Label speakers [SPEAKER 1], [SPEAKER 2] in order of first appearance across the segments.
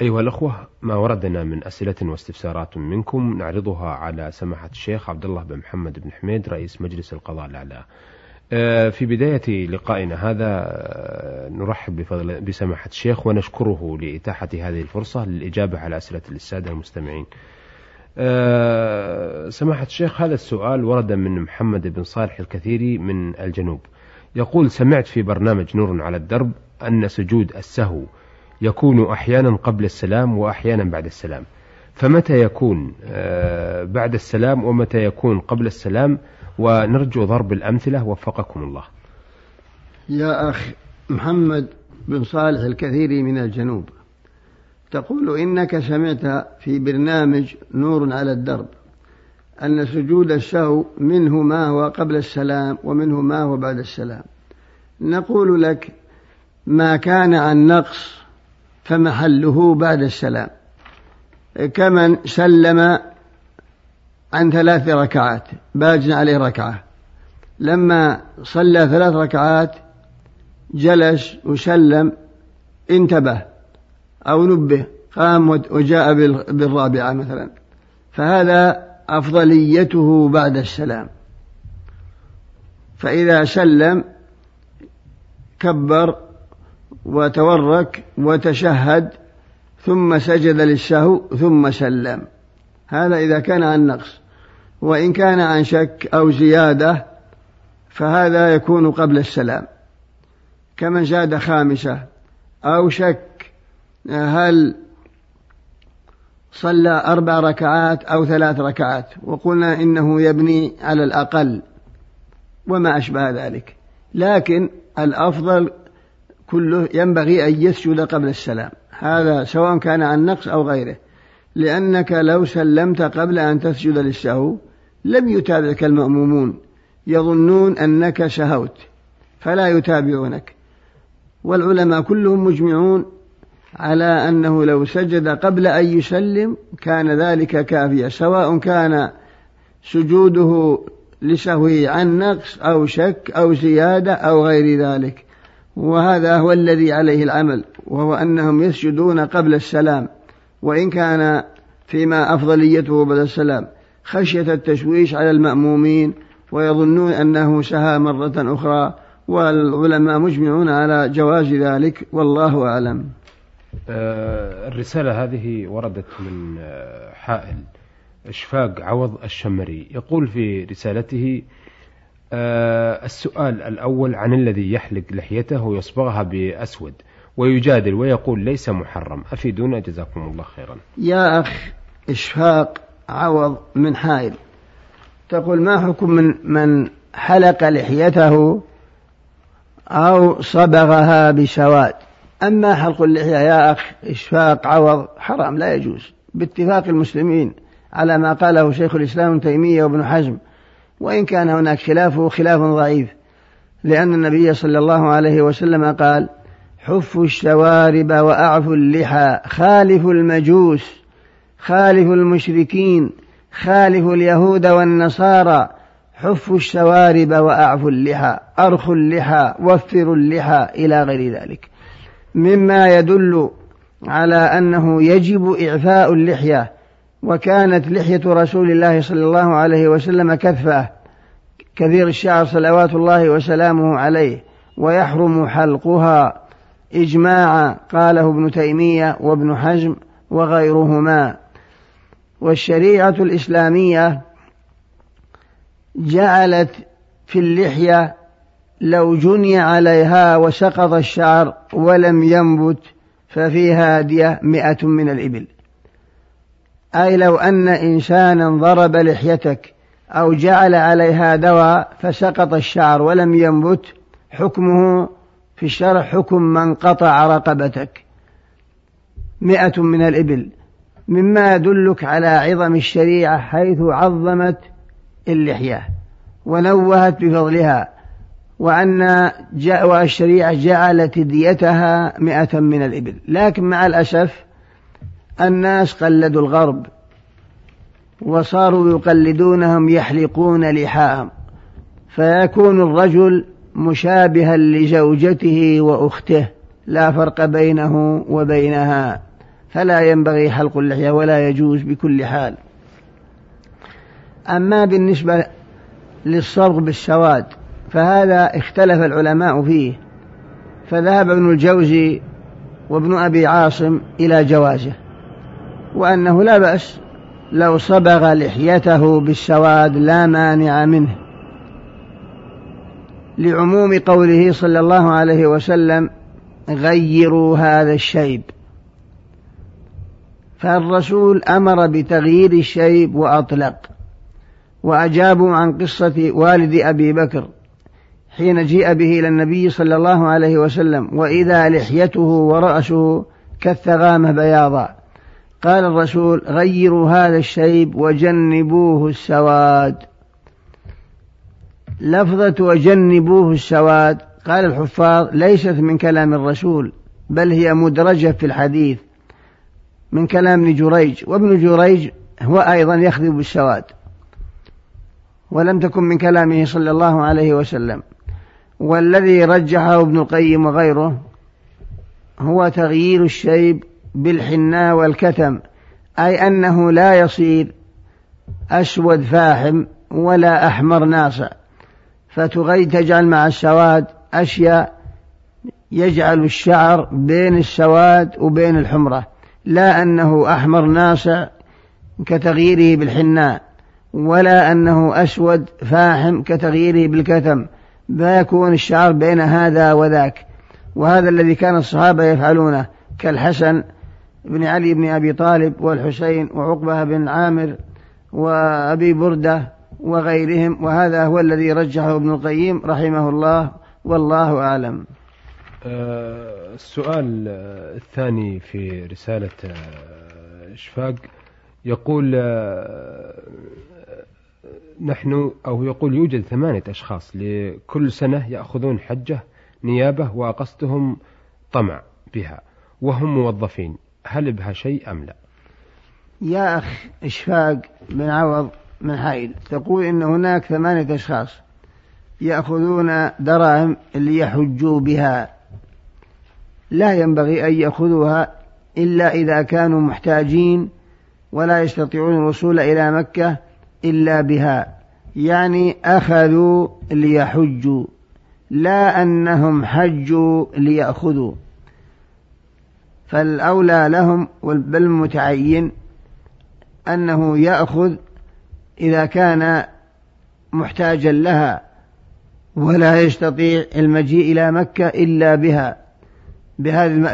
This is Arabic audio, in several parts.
[SPEAKER 1] أيها الأخوة ما وردنا من أسئلة واستفسارات منكم نعرضها على سماحة الشيخ عبد الله بن محمد بن حميد رئيس مجلس القضاء الأعلى آه، في بداية لقائنا هذا آه، نرحب بفضل بسماحة الشيخ ونشكره لإتاحة هذه الفرصة للإجابة على أسئلة السادة المستمعين. آه، سماحة الشيخ هذا السؤال ورد من محمد بن صالح الكثيري من الجنوب. يقول سمعت في برنامج نور على الدرب أن سجود السهو يكون أحيانا قبل السلام وأحيانا بعد السلام. فمتى يكون؟ بعد السلام ومتى يكون قبل السلام؟ ونرجو ضرب الأمثلة وفقكم الله.
[SPEAKER 2] يا أخ محمد بن صالح الكثير من الجنوب تقول إنك سمعت في برنامج نور على الدرب أن سجود السهو منه ما هو قبل السلام ومنه ما هو بعد السلام. نقول لك ما كان عن نقص فمحله بعد السلام. كمن سلم عن ثلاث ركعات باج عليه ركعة. لما صلى ثلاث ركعات جلس وسلم انتبه أو نبه قام وجاء بالرابعة مثلا. فهذا أفضليته بعد السلام. فإذا سلم كبر وتورك وتشهد ثم سجد للسهو ثم سلم. هذا إذا كان عن نقص. وإن كان عن شك أو زيادة فهذا يكون قبل السلام. كمن زاد خامسة أو شك هل صلى أربع ركعات أو ثلاث ركعات؟ وقلنا إنه يبني على الأقل وما أشبه ذلك. لكن الأفضل كله ينبغي أن يسجد قبل السلام. هذا سواء كان عن نقص أو غيره. لأنك لو سلمت قبل أن تسجد للسهو لم يتابعك المأمومون. يظنون أنك سهوت فلا يتابعونك. والعلماء كلهم مجمعون على أنه لو سجد قبل أن يسلم كان ذلك كافيا سواء كان سجوده لسهوه عن نقص أو شك أو زيادة أو غير ذلك. وهذا هو الذي عليه العمل وهو أنهم يسجدون قبل السلام وإن كان فيما أفضليته بعد السلام خشية التشويش على المأمومين ويظنون أنه سهى مرة أخرى والعلماء مجمعون على جواز ذلك والله أعلم.
[SPEAKER 1] آه، الرسالة هذه وردت من آه، حائل إشفاق عوض الشمري يقول في رسالته السؤال الأول عن الذي يحلق لحيته ويصبغها بأسود ويجادل ويقول ليس محرم. أفيدونا جزاكم الله خيرا.
[SPEAKER 2] يا أخ إشفاق عوض من حائل. تقول ما حكم من, من حلق لحيته أو صبغها بسواد؟ أما حلق اللحية يا أخ إشفاق عوض حرام لا يجوز. باتفاق المسلمين على ما قاله شيخ الإسلام تيمية وابن حزم وإن كان هناك خلافه خلاف ضعيف لأن النبي صلى الله عليه وسلم قال حفوا الشوارب وأعفوا اللحى خالفوا المجوس خالفوا المشركين خالفوا اليهود والنصارى حفوا الشوارب وأعفوا اللحى أرخوا اللحى وفروا اللحى إلى غير ذلك. مما يدل على أنه يجب إعفاء اللحية وكانت لحية رسول الله صلى الله عليه وسلم كثفة كثير الشعر صلوات الله وسلامه عليه ويحرم حلقها. إجماعا قاله ابن تيمية وابن حزم وغيرهما. والشريعة الإسلامية جعلت في اللحية لو جني عليها وسقط الشعر ولم ينبت ففيها هادية مئة من الإبل. أي لو أن إنسانا ضرب لحيتك أو جعل عليها دواء فسقط الشعر ولم ينبت حكمه في الشرع حكم من قطع رقبتك. مئة من الإبل. مما يدلك على عظم الشريعة حيث عظمت اللحية ونوهت بفضلها وأن جاء الشريعة جعلت ديتها مئة من الإبل. لكن مع الأسف الناس قلدوا الغرب. وصاروا يقلدونهم يحلقون لحاهم. فيكون الرجل مشابها لزوجته وأخته لا فرق بينه وبينها. فلا ينبغي حلق اللحية ولا يجوز بكل حال. أما بالنسبة للصبغ بالسواد فهذا اختلف العلماء فيه. فذهب ابن الجوزي وابن أبي عاصم إلى جوازه وأنه لا بأس لو صبغ لحيته بالسواد لا مانع منه. لعموم قوله صلى الله عليه وسلم غيروا هذا الشيب. فالرسول أمر بتغيير الشيب وأطلق وأجابوا عن قصة والد أبي بكر حين جيء به إلى النبي صلى الله عليه وسلم وإذا لحيته ورأسه كالثغامه بياضا قال الرسول غيروا هذا الشيب وجنبوه السواد. لفظة وجنبوه السواد قال الحفاظ ليست من كلام الرسول بل هي مدرجة في الحديث من كلام ابن جريج وابن جريج هو أيضا يخضب بالسواد ولم تكن من كلامه صلى الله عليه وسلم. والذي رجحه ابن القيم وغيره هو تغيير الشيب بالحناء والكتم أي أنه لا يصير أسود فاحم ولا أحمر ناصع. فتغي تجعل مع السواد أشياء يجعل الشعر بين السواد وبين الحمرة لا أنه أحمر ناصع كتغييره بالحناء ولا أنه أسود فاحم كتغييره بالكتم. فيكون الشعر بين هذا وذاك. وهذا الذي كان الصحابة يفعلونه كالحسن بن علي بن أبي طالب والحسين وعقبة بن عامر وأبي بردة وغيرهم وهذا هو الذي رجحه ابن القيم رحمه الله والله أعلم.
[SPEAKER 1] آه، السؤال الثاني في رسالة آه، إشفاق يقول آه، نحن أو يقول يوجد ثمانية أشخاص لكل سنة يأخذون حجة نيابة وقصدهم طمع بها وهم موظفين. هل بها شيء أم لا؟
[SPEAKER 2] يا أخ إشفاق بن عوض من حائل تقول إن هناك ثمانية أشخاص يأخذون دراهم ليحجوا بها. لا ينبغي أن يأخذوها إلا إذا كانوا محتاجين ولا يستطيعون الوصول إلى مكة إلا بها. يعني أخذوا ليحجوا لا أنهم حجوا ليأخذوا. فالأولى لهم بل المتعين أنه يأخذ إذا كان محتاجا لها ولا يستطيع المجيء إلى مكة إلا بها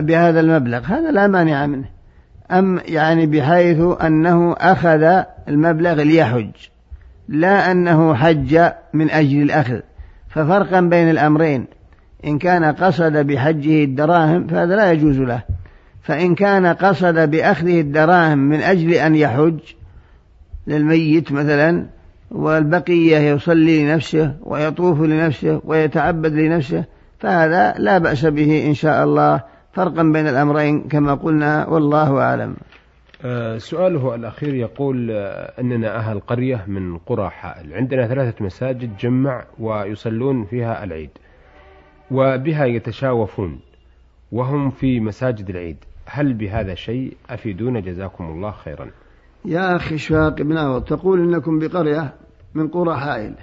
[SPEAKER 2] بهذا المبلغ. هذا لا مانع منه. أم يعني بحيث أنه أخذ المبلغ ليحج لا أنه حج من أجل الأخذ. ففرقا بين الأمرين إن كان قصد بحجه الدراهم فهذا لا يجوز له. فإن كان قصد بأخذه الدراهم من أجل أن يحج للميت مثلا والبقية يصلي لنفسه ويطوف لنفسه ويتعبد لنفسه فهذا لا بأس به إن شاء الله فرقا بين الأمرين كما قلنا والله أعلم.
[SPEAKER 1] آه، سؤاله الأخير يقول آه، أننا أهل قرية من قرى حائل عندنا ثلاثة مساجد جمع ويصلون فيها العيد وبها يتشاوفون وهم في مساجد العيد. هل بهذا شيء أفيدونا جزاكم الله خيرا؟
[SPEAKER 2] يا أخي شاق بن عوض تقول إنكم بقرية من قرى حائل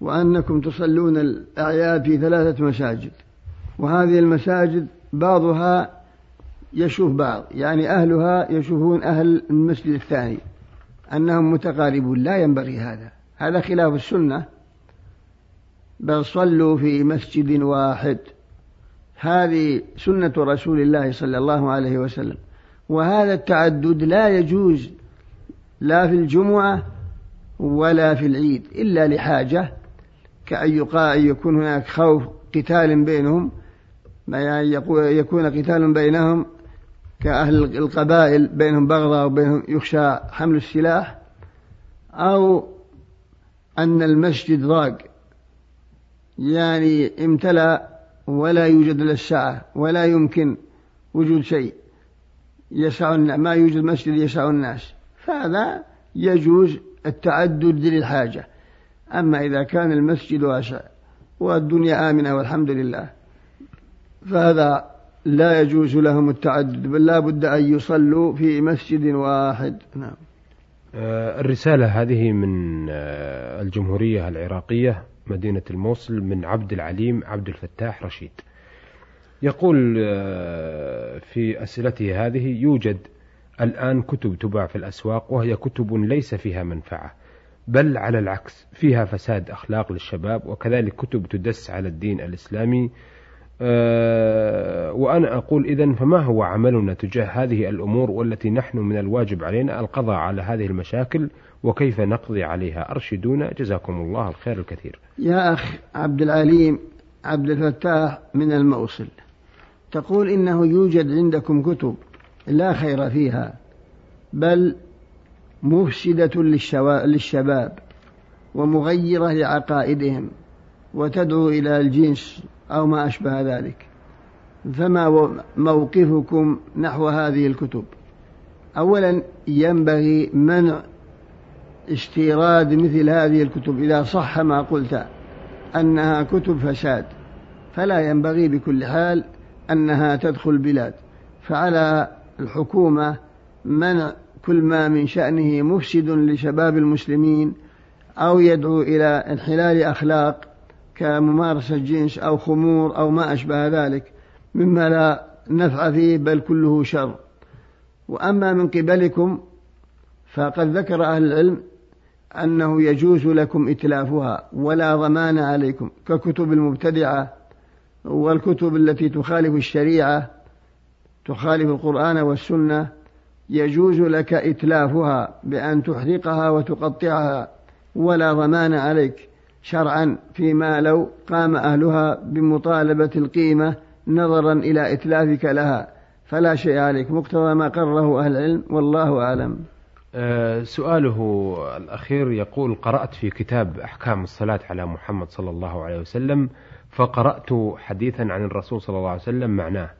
[SPEAKER 2] وأنكم تصلون الأعياد في ثلاثة مساجد وهذه المساجد بعضها يشوف بعض يعني أهلها يشوفون أهل المسجد الثاني أنهم متقاربون لا ينبغي هذا هذا خلاف السنة بل صلوا في مسجد واحد. هذه سنة رسول الله صلى الله عليه وسلم. وهذا التعدد لا يجوز لا في الجمعة ولا في العيد إلا لحاجة كأن يكون هناك خوف قتال بينهم يعني يكون قتال بينهم كأهل القبائل بينهم بغضة وبينهم يخشى حمل السلاح أو أن المسجد ضاق يعني امتلأ ولا يوجد إلا السعة ولا يمكن وجود شيء يسع ما يوجد مسجد يسع الناس. فهذا يجوز التعدد للحاجة. أما إذا كان المسجد واسع والدنيا آمنة والحمد لله فهذا لا يجوز لهم التعدد بل لا بد أن يصلوا في مسجد واحد. نعم.
[SPEAKER 1] آه، الرسالة هذه من آه، الجمهورية العراقية. مدينة الموصل من عبد العليم عبد الفتاح رشيد. يقول آه، في أسئلته هذه يوجد الآن كتب تباع في الأسواق وهي كتب ليس فيها منفعة بل على العكس فيها فساد أخلاق للشباب وكذلك كتب تدس على الدين الإسلامي وأنا أقول إذا فما هو عملنا تجاه هذه الأمور والتي نحن من الواجب علينا القضاء على هذه المشاكل وكيف نقضي عليها. أرشدونا جزاكم الله الخير الكثير.
[SPEAKER 2] يا أخ عبد العليم عبد الفتاح من الموصل تقول إنه يوجد عندكم كتب لا خير فيها بل مفسدة للشباب ومغيرة لعقائدهم وتدعو إلى الجنس أو ما أشبه ذلك. فما موقفكم نحو هذه الكتب؟ أولا ينبغي منع استيراد مثل هذه الكتب إذا صح ما قلت أنها كتب فساد. فلا ينبغي بكل حال أنها تدخل البلاد. فعلى الحكومة منع كل ما من شأنه مفسد لشباب المسلمين أو يدعو إلى انحلال أخلاق كممارسة جنس أو خمور أو ما أشبه ذلك مما لا نفع فيه بل كله شر. وأما من قبلكم فقد ذكر أهل العلم أنه يجوز لكم إتلافها ولا ضمان عليكم ككتب المبتدعة والكتب التي تخالف الشريعة تخالف القرآن والسنة يجوز لك إتلافها بأن تحرقها وتقطعها ولا ضمان عليك. شرعا فيما لو قام أهلها بمطالبة القيمة نظرا إلى إتلافك لها. فلا شيء عليك مقتضى ما قرره أهل العلم والله أعلم.
[SPEAKER 1] أه سؤاله الأخير يقول قرأت في كتاب أحكام الصلاة على محمد صلى الله عليه وسلم فقرأت حديثا عن الرسول صلى الله عليه وسلم معناه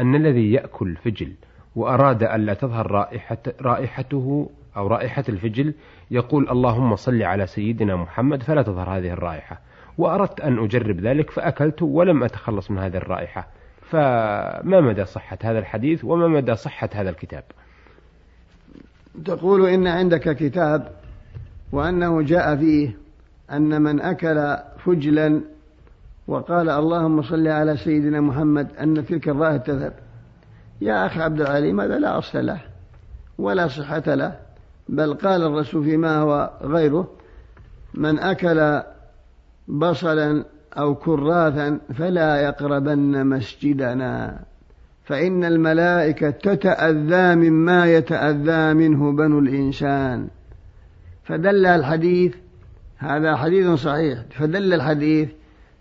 [SPEAKER 1] أن الذي يأكل فجل وأراد ألا تظهر رائحة رائحته أو رائحة الفجل يقول اللهم صل على سيدنا محمد فلا تظهر هذه الرائحة. وأردت أن أجرب ذلك فأكلت ولم أتخلص من هذه الرائحة. فما مدى صحة هذا الحديث وما مدى صحة هذا الكتاب؟
[SPEAKER 2] تقول إن عندك كتاب وأنه جاء فيه أن من أكل فجلا وقال اللهم صل على سيدنا محمد أن تلك الرائحة تذهب. يا أخي عبد العليم هذا لا أصل له ولا صحة له. بل قال الرسول فيما هو غيره من أكل بصلا أو كراثا فلا يقربن مسجدنا فإن الملائكة تتأذى مما يتأذى منه بنو الإنسان. فدل الحديث هذا حديث صحيح فدل الحديث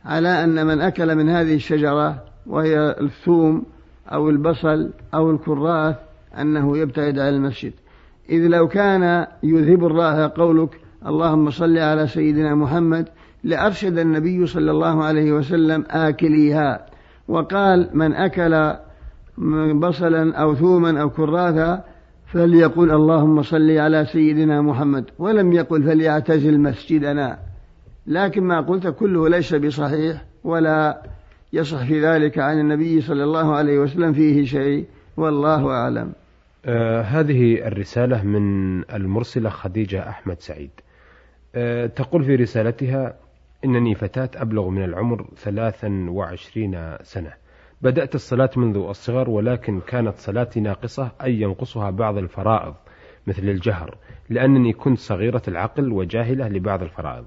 [SPEAKER 2] على أن من أكل من هذه الشجرة وهي الثوم أو البصل أو الكراث أنه يبتعد عن المسجد. إذ لو كان يذهب الراحة قولك اللهم صل على سيدنا محمد لأرشد النبي صلى الله عليه وسلم آكليها. وقال من أكل بصلا أو ثوما أو كراثا فليقل اللهم صل على سيدنا محمد ولم يقل فليعتزل مسجدنا. لكن ما قلت كله ليس بصحيح ولا يصح في ذلك عن النبي صلى الله عليه وسلم فيه شيء والله أعلم.
[SPEAKER 1] آه هذه الرسالة من المرسلة خديجة أحمد سعيد. آه تقول في رسالتها إنني فتاة أبلغ من العمر ثلاثا وعشرين سنة. بدأت الصلاة منذ الصغر ولكن كانت صلاتي ناقصة أي ينقصها بعض الفرائض مثل الجهر لأنني كنت صغيرة العقل وجاهلة لبعض الفرائض.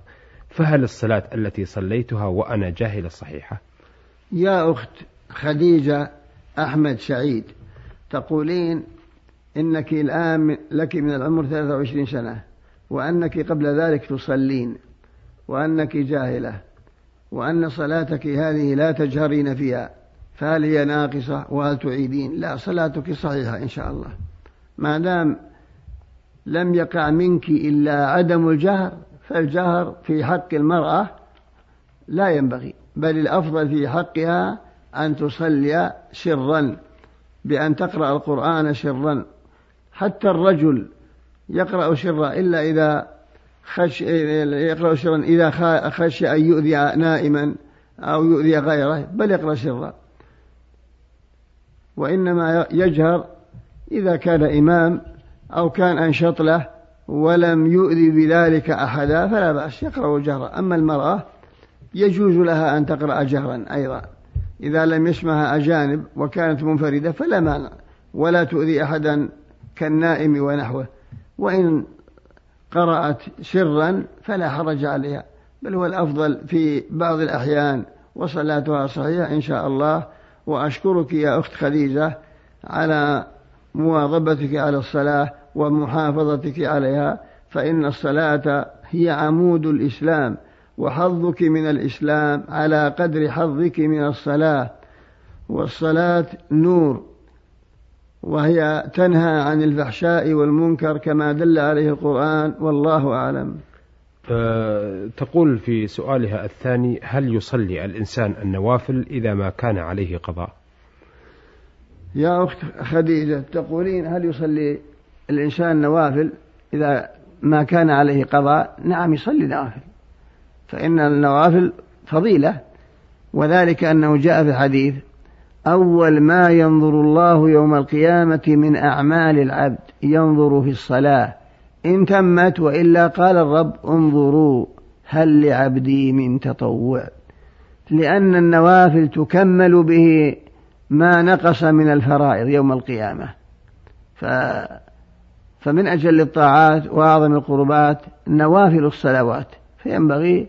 [SPEAKER 1] فهل الصلاة التي صليتها وأنا جاهلة صحيحة؟
[SPEAKER 2] يا أخت خديجة أحمد سعيد تقولين إنك الآن لك من العمر 23 سنة وأنك قبل ذلك تصلين وأنك جاهلة وأن صلاتك هذه لا تجهرين فيها فهل هي ناقصة؟ وهل تعيدين؟ لا صلاتك صحيحة إن شاء الله. ما دام لم يقع منك إلا عدم الجهر فالجهر في حق المرأة لا ينبغي بل الأفضل في حقها أن تصلي سرا بأن تقرأ القرآن سرا. حتى الرجل يقرأ سرا إلا إذا خش يقرأ سرا إذا خشي أن يؤذي نائما أو يؤذي غيره بل يقرأ سرا وإنما يجهر إذا كان إمام أو كان أنشط له ولم يؤذي بذلك أحدا فلا بأس يقرأ جهرا أما المرأة يجوز لها أن تقرأ جهرا أيضا. إذا لم يسمعها أجانب وكانت منفردة فلا مانع ولا تؤذي أحدا كالنائم ونحوه. وإن قرأت سرا فلا حرج عليها بل هو الأفضل في بعض الأحيان وصلاتها صحيحة إن شاء الله. وأشكرك يا أخت خديجة على مواظبتك على الصلاة ومحافظتك عليها فإن الصلاة هي عمود الإسلام وحظك من الإسلام على قدر حظك من الصلاة. والصلاة نور. وهي تنهى عن الفحشاء والمنكر كما دل عليه القرآن والله أعلم.
[SPEAKER 1] تقول في سؤالها الثاني هل يصلي الإنسان النوافل إذا ما كان عليه قضاء؟
[SPEAKER 2] يا أخت خديجة تقولين هل يصلي الإنسان نوافل إذا ما كان عليه قضاء؟ نعم يصلي نوافل فإن النوافل فضيلة وذلك أنه جاء في الحديث أول ما ينظر الله يوم القيامة من أعمال العبد ينظر في الصلاة. إن تمت وإلا قال الرب انظروا هل لعبدي من تطوع. لأن النوافل تكمل به ما نقص من الفرائض يوم القيامة. ف فمن أجل الطاعات وأعظم القربات نوافل الصلوات. فينبغي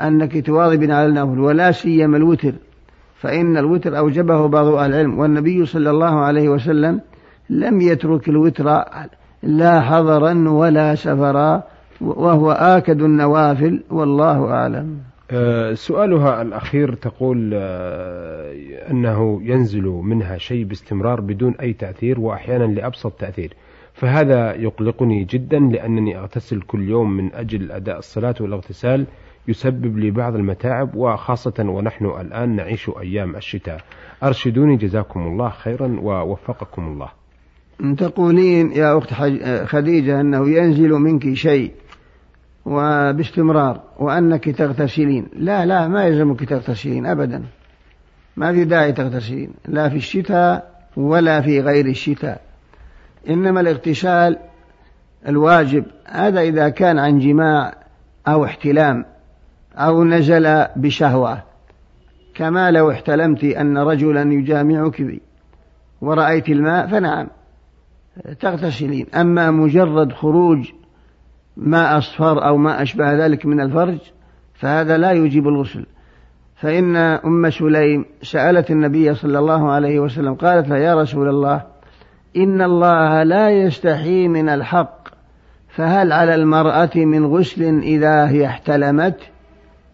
[SPEAKER 2] أنك تواظبين على النوافل ولا سيما الوتر. فإن الوتر أوجبه بعض أهل العلم والنبي صلى الله عليه وسلم لم يترك الوتر لا حضرا ولا سفرا وهو آكد النوافل والله أعلم.
[SPEAKER 1] أه، سؤالها الأخير تقول أه، أنه ينزل منها شيء باستمرار بدون أي تأثير وأحيانا لأبسط تأثير. فهذا يقلقني جدا لأنني أغتسل كل يوم من أجل أداء الصلاة والاغتسال. يسبب لي بعض المتاعب وخاصة ونحن الآن نعيش أيام الشتاء. أرشدوني جزاكم الله خيرا ووفقكم الله.
[SPEAKER 2] تقولين يا أخت خديجة أنه ينزل منك شيء وباستمرار وأنك تغتسلين. لا لا ما يلزمك تغتسلين أبدا. ما في داعي تغتسلين لا في الشتاء ولا في غير الشتاء. إنما الاغتسال الواجب هذا إذا كان عن جماع أو احتلام. أو نزل بشهوة. كما لو احتلمت أن رجلا يجامعك ورأيت الماء فنعم تغتسلين. أما مجرد خروج ماء أصفر أو ما أشبه ذلك من الفرج فهذا لا يجيب الغسل. فإن أم سليم سألت النبي صلى الله عليه وسلم قالت له يا رسول الله إن الله لا يستحي من الحق فهل على المرأة من غسل إذا هي احتلمت؟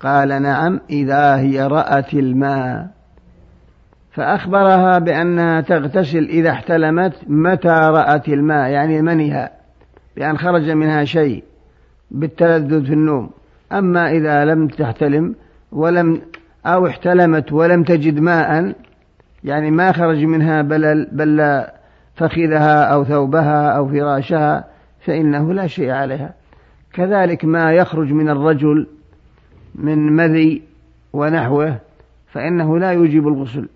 [SPEAKER 2] قال نعم إذا هي رأت الماء. فأخبرها بأنها تغتسل إذا احتلمت متى رأت الماء يعني منها بأن خرج منها شيء بالتلذذ في النوم. أما إذا لم تحتلم ولم أو احتلمت ولم تجد ماء يعني ما خرج منها بل, بل فخذها أو ثوبها أو فراشها فإنه لا شيء عليها. كذلك ما يخرج من الرجل من مذي ونحوه فإنه لا يوجب الغسل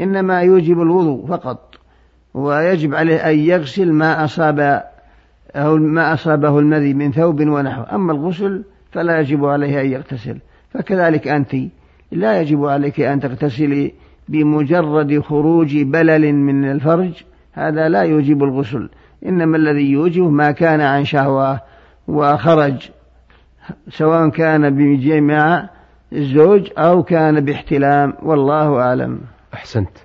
[SPEAKER 2] إنما يوجب الوضوء فقط ويجب عليه أن يغسل ما أصاب أو ما أصابه المذي من ثوب ونحوه أما الغسل فلا يجب عليه أن يغتسل فكذلك أنت لا يجب عليك أن تغتسلي بمجرد خروج بلل من الفرج هذا لا يوجب الغسل إنما الذي يوجب ما كان عن شهوة وخرج سواء كان بجماع الزوج أو كان باحتلام والله أعلم.
[SPEAKER 1] أحسنت.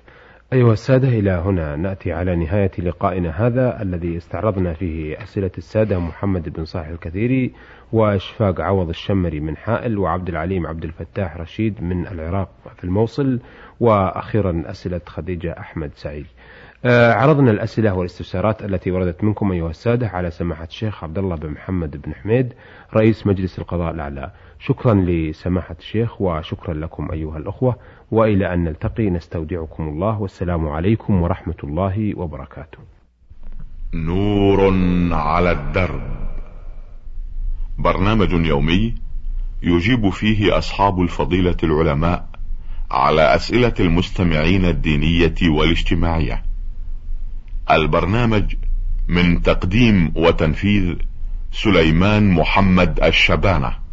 [SPEAKER 1] أيها السادة إلى هنا نأتي على نهاية لقائنا هذا الذي استعرضنا فيه أسئلة السادة محمد بن صالح الكثيري وإشفاق عوض الشمري من حائل وعبد العليم عبد الفتاح رشيد من العراق في الموصل وأخيرا أسئلة خديجة أحمد سعيد. عرضنا الأسئلة والاستفسارات التي وردت منكم أيها السادة على سماحة الشيخ عبد الله بن محمد بن حميد رئيس مجلس القضاء الأعلى. شكرا لسماحة الشيخ وشكرا لكم أيها الأخوة وإلى أن نلتقي. نستودعكم الله. والسلام عليكم ورحمة الله وبركاته.
[SPEAKER 3] نور على الدرب. برنامج يومي يجيب فيه أصحاب الفضيلة العلماء على أسئلة المستمعين الدينية والاجتماعية. البرنامج من تقديم وتنفيذ سليمان محمد الشبانة.